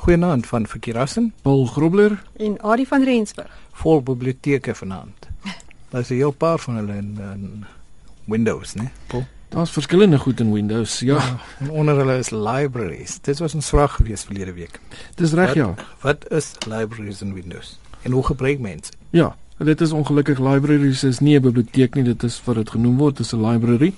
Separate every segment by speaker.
Speaker 1: Goeienaand van Verkeerassen,
Speaker 2: Paul Grobler
Speaker 3: en Adie van Rensburg.
Speaker 1: vol biblioteke vanaand. Daar's 'n heel paar van hulle in, in Windows, né? Paul.
Speaker 2: Daar's verskillende goed in Windows. Ja,
Speaker 1: En onder hulle is libraries. Dit was 'n vraag gewees verlede week.
Speaker 2: dis reg ja.
Speaker 1: Wat is libraries in Windows? En hoe gebruik mense?
Speaker 2: Ja, dit is ongelukkig libraries is nie 'n biblioteek nie, dit is wat dit genoem word, dit is 'n library.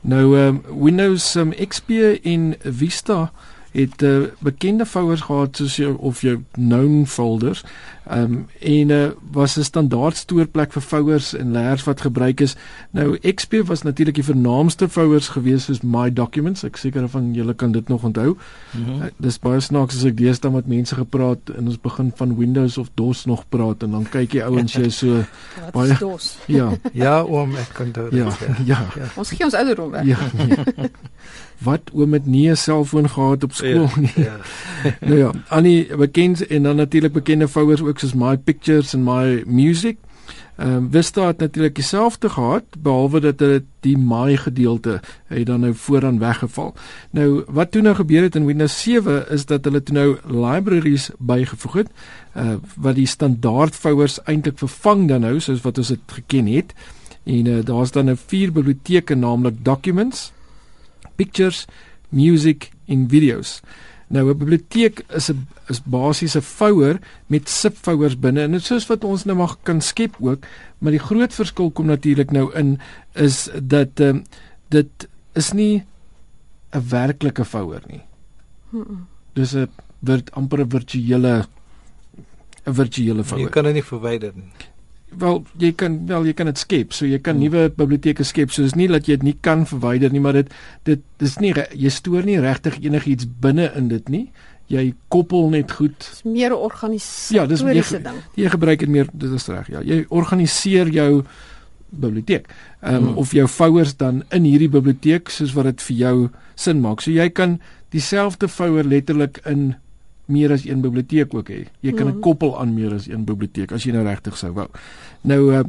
Speaker 2: Nou um, Windows um, XP en Vista het uh, bekende vouers gehad soos jou of jou known folders. Ehm um, en uh, was 'n standaard stoorplek vir vouers en layers wat gebruik is. Nou XP was natuurlik die vernaamste vouers gewees soos My Documents. Ek seker van julle kan dit nog onthou.
Speaker 1: Mhm.
Speaker 2: Uh, dis baie snaaks as ek deesdae met mense gepraat en ons begin van Windows of DOS nog praat en dan kyk jy ouens jy so
Speaker 3: Wat
Speaker 2: Baie-
Speaker 3: is dos?
Speaker 2: ja
Speaker 1: Ja, oom, ek kan dit.
Speaker 2: ja ja
Speaker 3: Ons gee ons ouderdom weg.
Speaker 2: ja nee. wat oom het nie 'n selfoon gehad op skool nie
Speaker 1: Ja.
Speaker 2: nou ja Annie bekend en dan natuurlik bekende vouers ook soos My Pictures en My Music Ehm um, Vista het natuurlik dieselfde gehad behalwe dat dit die My gedeelte het dan nou vooraan weggeval. Nou wat toe nou gebeur het in Windows 7 is dat hulle toe nou libraries bygevoeg het uh wat die standaard vouers eintlik vervang dan nou soos wat ons dit geken het. En uh, daar's dan nou vier biblioteke naamlik Documents, Pictures, Music en Videos. Nou 'n biblioteek is 'n is basies 'n vouer met subvouers binne en dit soos wat ons nou maar kan skep ook, maar die groot verskil kom natuurlik nou in is dat ehm um, dit is nie 'n werklike vouer nie. Dis 'n word amper 'n virtuele 'n virtuele
Speaker 1: Jy
Speaker 2: vouer.
Speaker 1: kan dit nie verwyder nie.
Speaker 2: Wel, jy kan wel jy kan dit skep. So jy kan nuwe biblioteke skep. So is nie dat jy dit nie kan verwyder nie, maar dit dit dis nie jy stoor nie regtig enigiets binne in dit nie. Jy koppel net goed.
Speaker 3: Dis meer 'n
Speaker 2: Ja, dis ge-
Speaker 3: ding.
Speaker 2: Jy gebruik dit meer dit is reg. Ja, jy organiseer jou biblioteek. Ehm um,
Speaker 1: Hmm.
Speaker 2: of jou vouers dan in hierdie biblioteek soos wat dit vir jou sin maak. So jy kan dieselfde vouer letterlik in meer as een biblioteek ook hê. Jy kan 'n
Speaker 3: Mhm.
Speaker 2: koppel aan meer as een biblioteek as jy nou regtig sou wou. Nou uh,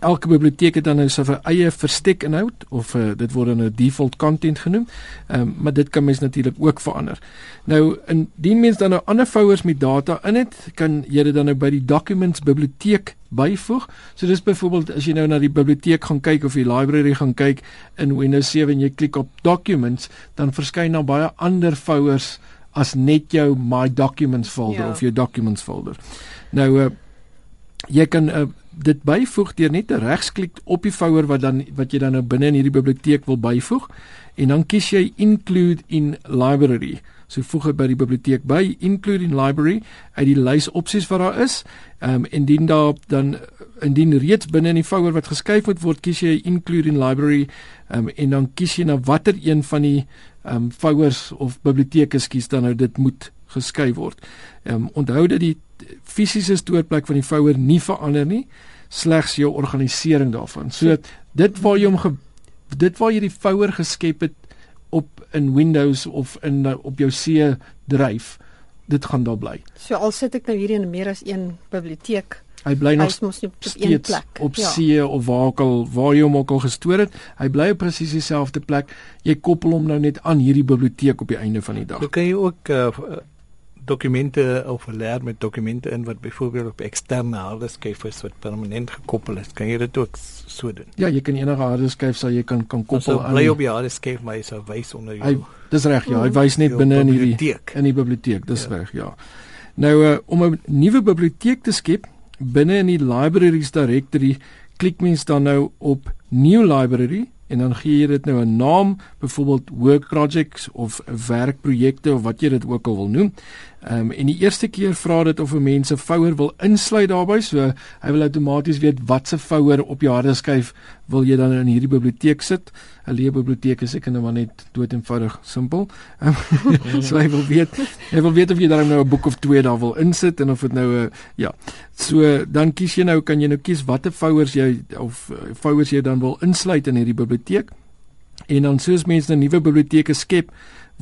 Speaker 2: elke biblioteek het dan nou sy eie verstek inhoud of uh, dit word dan nou default content genoem. Ehm um, maar dit kan mens natuurlik ook verander. Nou indien mens dan nou ander vouers met data in het, kan jy dit dan nou by die documents biblioteek byvoeg. So dis byvoorbeeld as jy nou na die biblioteek gaan kyk of die library gaan kyk in Windows 7 en jy klik op documents, dan verskyn daar baie ander vouers as net jou my documents folder
Speaker 3: Ja.
Speaker 2: of jou documents folder. Nou uh, jy kan uh, dit byvoeg deur net te regsklik op die vouer wat dan wat jy dan nou binne in hierdie biblioteek wil byvoeg en dan kies jy include in library. So voeg dit by die biblioteek by include in library uit die lys opsies wat daar is. Ehm um, indien daar dan indien reeds binne in die vouer wat geskuif moet word, kies jy include in library ehm um, en dan kies jy na watter een van die ehm um, vouers of biblioteke skies dan nou dit moet geskuif word. Ehm um, onthou dat die fisiese stoorplek van die vouer nie verander nie, slegs jou organisering daarvan. So dit waar jy hom dit waar jy die vouer geskep het op in Windows of in op jou C dryf, dit gaan daar bly.
Speaker 3: So al sit ek nou hier in meer as een biblioteek,
Speaker 2: Hy bly
Speaker 3: hy
Speaker 2: nog
Speaker 3: nie op een
Speaker 2: steeds
Speaker 3: plek.
Speaker 2: op
Speaker 3: ja.
Speaker 2: C of waar ook al waar jy hom ook al gestoor het. Hy bly op presies dieselfde plek. Jy koppel hom nou net aan hierdie biblioteek op die einde van die dag.
Speaker 1: Dan kan jy ook uh, dokumente overlaar met dokumente in wat byvoorbeeld op eksterne hardeskyf is wat permanent gekoppel is. Kan jy dit ook so doen?
Speaker 2: Ja, jy kan enige hardeskyf sal jy kan kan
Speaker 1: Koppel
Speaker 2: aan.
Speaker 1: bly
Speaker 2: die-
Speaker 1: op die hardeskyf maar jy sal wys onder jou.
Speaker 2: Hy dis reg ja, hy
Speaker 3: Mm.
Speaker 2: wys net binne in hierdie in die biblioteek, dis
Speaker 1: Ja.
Speaker 2: reg, ja. Nou uh, om 'n nuwe biblioteek te skep binne in die libraries directory, klik mens dan nou op new library en dan gee jy dit nou 'n naam, byvoorbeeld work projects of werkprojekte of wat jy dit ook al wil noem. Ehm um, en die eerste keer vra dit of 'n mens 'n vouer wil insluit daarbey, so hy wil outomaties weet watse vouer op jou hardeskyf wil jy dan in hierdie biblioteek sit. 'n Leë biblioteek is seker nou maar net dood eenvoudig simpel. Um, so hy wil weet, hy wil weet of jy dan nou 'n boek of twee daar wil insit en of dit nou 'n uh, ja. So dan kies jy nou kan jy nou kies watter vouers jy of uh, vouers jy dan wil insluit in hierdie biblioteek. En dan soos mense nou nuwe biblioteke skep,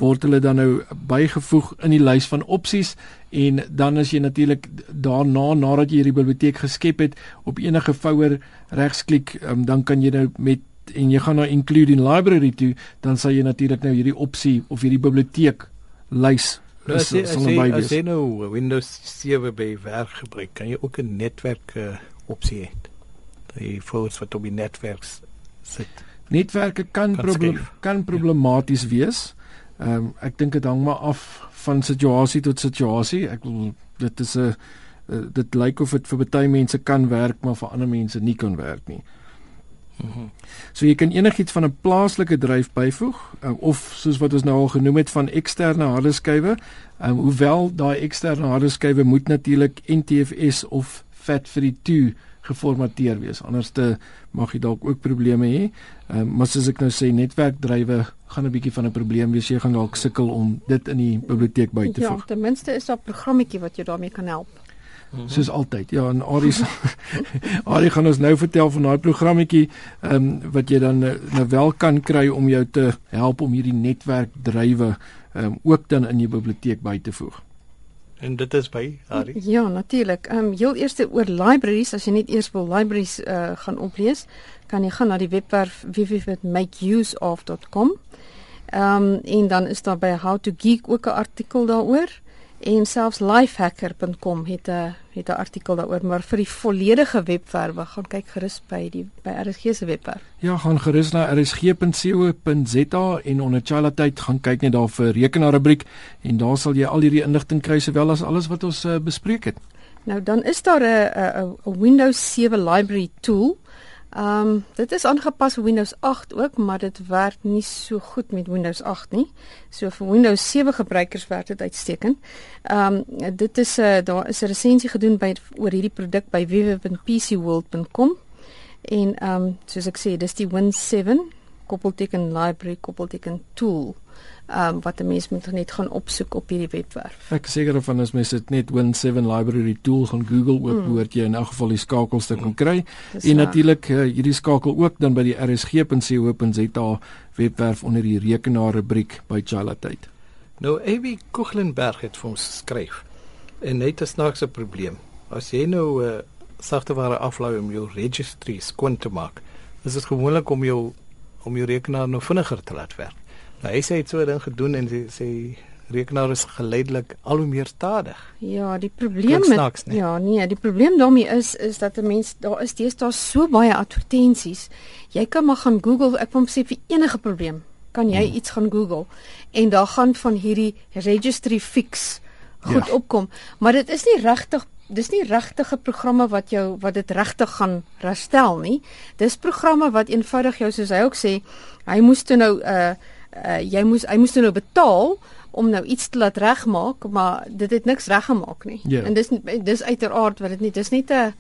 Speaker 2: word hulle dan nou bygevoeg in die lys van opsies en dan as jy natuurlik daarna nadat jy hierdie biblioteek geskep het op enige vouer regsklik um, dan kan jy nou met en jy gaan na include in library toe dan sal jy natuurlik nou hierdie opsie of hierdie biblioteek lys
Speaker 1: Nou, as jy, as jy, as jy nou Windows 7 by werk gebruik, kan jy ook 'n netwerk uh, opsie hê. Die folders wat op die netwerk s- sit.
Speaker 2: Netwerke kan
Speaker 1: Kan
Speaker 2: problem,
Speaker 1: skuif.
Speaker 2: kan problematies wees. Ehm um, ek dink dit hang maar af van situasie tot situasie. Ek wil dit is 'n uh, dit lyk of dit vir baie mense kan werk, maar vir ander mense nie kan werk nie.
Speaker 1: Mhm.
Speaker 2: So jy kan enigiets van 'n plaaslike dryf byvoeg uh, of soos wat ons nou al genoem het van eksterne hardeskywe, um, hoewel daai eksterne hardeskywe moet natuurlik NTFS of FAT32 geformateer wees. Anders te mag jy dalk ook probleme hê. Um, maar soos ek nou sê, netwerkdrywe gaan 'n bietjie van 'n probleem wees. Jy gaan dalk sukkel om dit in die biblioteek by te
Speaker 3: Ja,
Speaker 2: voeg.
Speaker 3: ten minste is daar 'n programmetjie wat jou daarmee kan help.
Speaker 2: Soos altyd. Ja, en Arie se- Arie gaan ons nou vertel van daai programmetjie ehm um, wat jy dan uh, nou wel kan kry om jou te help om hierdie netwerkdrywe ehm um, ook dan in jou biblioteek by te voeg.
Speaker 1: En dit is by Ari.
Speaker 3: Ja, natuurlik. Ehm um, heel eers oor libraries, as jy net eers wil libraries uh, gaan oplees, kan jy gaan na die webwerf www.makeuseof.com. Ehm um, en dan is daar by How to Geek ook 'n artikel daaroor en selfs lifehacker.com het 'n het 'n artikel daaroor, maar vir die volledige webwerwe gaan kyk gerus by die by RSG se webwerf.
Speaker 2: Ja, gaan gerus na rsg.co.za en onder Chala tyd gaan kyk net daar vir rekenaarrubriek en daar sal jy al hierdie inligting kry sowel as alles wat ons uh, bespreek het.
Speaker 3: Nou dan is daar 'n 'n 'n Windows 7 library tool. Ehm um, dit is aangepas vir Windows 8 ook, maar dit werk nie so goed met Windows 8 nie. So vir Windows 7 gebruikers werk dit uitstekend. Ehm um, dit is 'n uh, daar is 'n resensie gedoen by oor hierdie produk by www.pcworld.com. En ehm um, soos ek sê, dis die Win 7 koppelteken library koppelteken tool. Um, wat 'n mens moet net gaan opsoek op hierdie webwerf.
Speaker 2: Ek seker van as mense dit net Win7 library tool gaan Google ook
Speaker 3: Mm.
Speaker 2: behoort jy in elk geval die skakels te kan kry.
Speaker 3: Dis
Speaker 2: En natuurlik uh, hierdie skakel ook dan by die rsg.co.za webwerf onder die rekenaarrubriek by Chala tyd.
Speaker 1: Nou Abby Koeglenberg het vir ons geskryf. En het 'n snaakse probleem. As jy nou 'n uh, sagteware aflaai om jou registry skoon te maak, is dit gewoonlik om jou om jou rekenaar nou vinniger te laat werk. Nou hy sê hy het so 'n ding gedoen en sy sy rekenaar is geleidelik al hoe meer stadig.
Speaker 3: Ja, die probleem met
Speaker 1: nee.
Speaker 3: ja, nee, die probleem daarmee is is dat 'n mens daar is deesdae so baie advertensies. Jy kan maar gaan Google, ek wil sê vir enige probleem kan jy
Speaker 2: Hmm.
Speaker 3: iets gaan Google en daar gaan van hierdie registry fix goed
Speaker 2: Ja.
Speaker 3: opkom, maar dit is nie regtig dis nie regtige programme wat jou wat dit regtig gaan herstel nie. Dis programme wat eenvoudig jou soos hy ook sê, hy moes toe nou uh uh jy moes hy moes toe nou betaal om nou iets te laat regmaak, maar dit het niks reggemaak nie.
Speaker 2: Ja.
Speaker 3: En dis dis uiteraard wat dit nie dis net 'n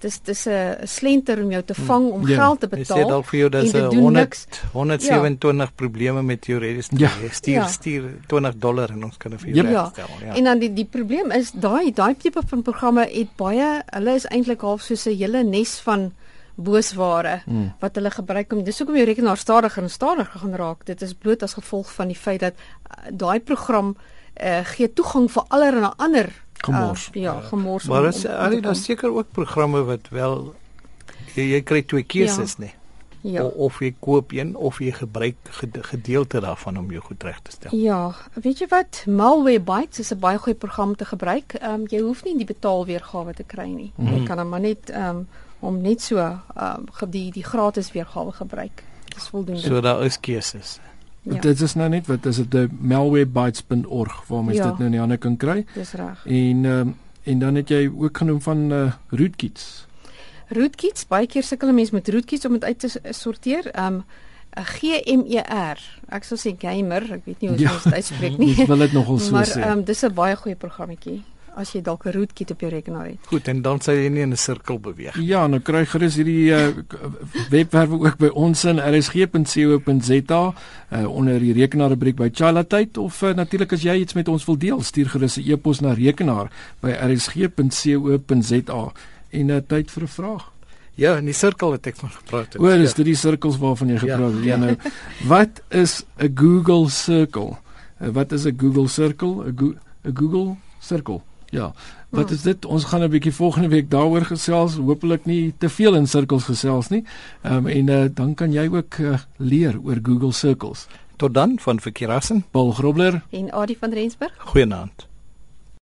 Speaker 3: dis dis 'n slenter om jou te vang om
Speaker 2: Ja.
Speaker 3: geld te
Speaker 1: Hy sê
Speaker 3: betaal.
Speaker 1: dalk vir jou dis 'n
Speaker 3: doen
Speaker 1: 100
Speaker 3: niks.
Speaker 1: 127 probleme met jou registry.
Speaker 2: Ja.
Speaker 1: Stuur
Speaker 3: Ja.
Speaker 1: stuur 20 dollar en ons kan dit vir jou.
Speaker 3: Ja.
Speaker 1: regstel. Ja.
Speaker 3: En dan die die probleem is daai daai tipe van programme het baie hulle is eintlik half soos 'n hele nes van boosware
Speaker 2: Hmm.
Speaker 3: wat hulle gebruik om dis hoekom jou rekenaar stadiger en stadiger gaan raak. Dit is bloot as gevolg van die feit dat uh, daai program uh, gee toegang vir allerlei ander
Speaker 2: Gemors.
Speaker 3: Uh, ja, gemors.
Speaker 1: Maar is al
Speaker 3: te
Speaker 1: daar seker ook programme wat wel jy, jy kry twee keuses, ja. nee.
Speaker 3: Ja.
Speaker 1: O, of jy koop een of jy gebruik gede- gedeelte daarvan om jou goed reg te stel.
Speaker 3: Ja, weet jy wat? Malwarebytes is 'n baie goeie program te gebruik. Ehm um, jy hoef nie die betaalweergawe te kry nie. Mm. -hmm. Jy kan hom maar net ehm um, om net so ehm um, die die gratis weergawe gebruik. Dis voldoende.
Speaker 1: So daar is keuses.
Speaker 3: Ja,
Speaker 2: Dit is nou net wat is dit die malwarebytes.org waar mens
Speaker 3: Ja.
Speaker 2: dit nou in die hande kan kry.
Speaker 3: dis reg.
Speaker 2: En ehm en dan het jy ook genoem van uh, rootkits.
Speaker 3: Rootkits, baie keer sukkel 'n mens met rootkits om dit uit te sorteer. Ehm um, 'n GMER. Ek sou sê gamer, ek weet nie hoe
Speaker 2: Ja.
Speaker 3: ons dit uitspreek
Speaker 2: Ek
Speaker 3: nie.
Speaker 2: wil dit nogal so
Speaker 3: maar
Speaker 2: sê.
Speaker 3: ehm um, dis 'n baie goeie programmetjie as jy dalk 'n rootkit op jou rekenaar het.
Speaker 1: Goed, en dan sal jy nie in 'n sirkel beweeg.
Speaker 2: Ja, nou kry gerus hierdie uh, webwerwe ook by ons in rsg.co.za uh, onder die rekenaarrubriek by Chala tyd of uh, natuurlik as jy iets met ons wil deel, stuur gerus 'n e-pos na rekenaar by rsg.co.za en uh, tyd vir 'n vraag.
Speaker 1: Ja, in die sirkel het ek van gepraat. het.
Speaker 2: O, dis
Speaker 1: ja.
Speaker 2: dit die sirkels waarvan jy gepraat het. Ja,
Speaker 1: ja.
Speaker 2: nou, wat is 'n Google Circle? Uh, wat is 'n Google Circle? 'n Go 'n Google sirkel. Ja. Wat is dit? Ons gaan 'n bietjie volgende week daaroor gesels. Hoopelik nie te veel in sirkels gesels nie. Ehm um, en uh, dan kan jy ook uh, leer oor Google Circles.
Speaker 1: Tot dan van Verkerassen.
Speaker 2: Paul Grobler
Speaker 3: En Adie van Rensburg.
Speaker 1: Goeienaand.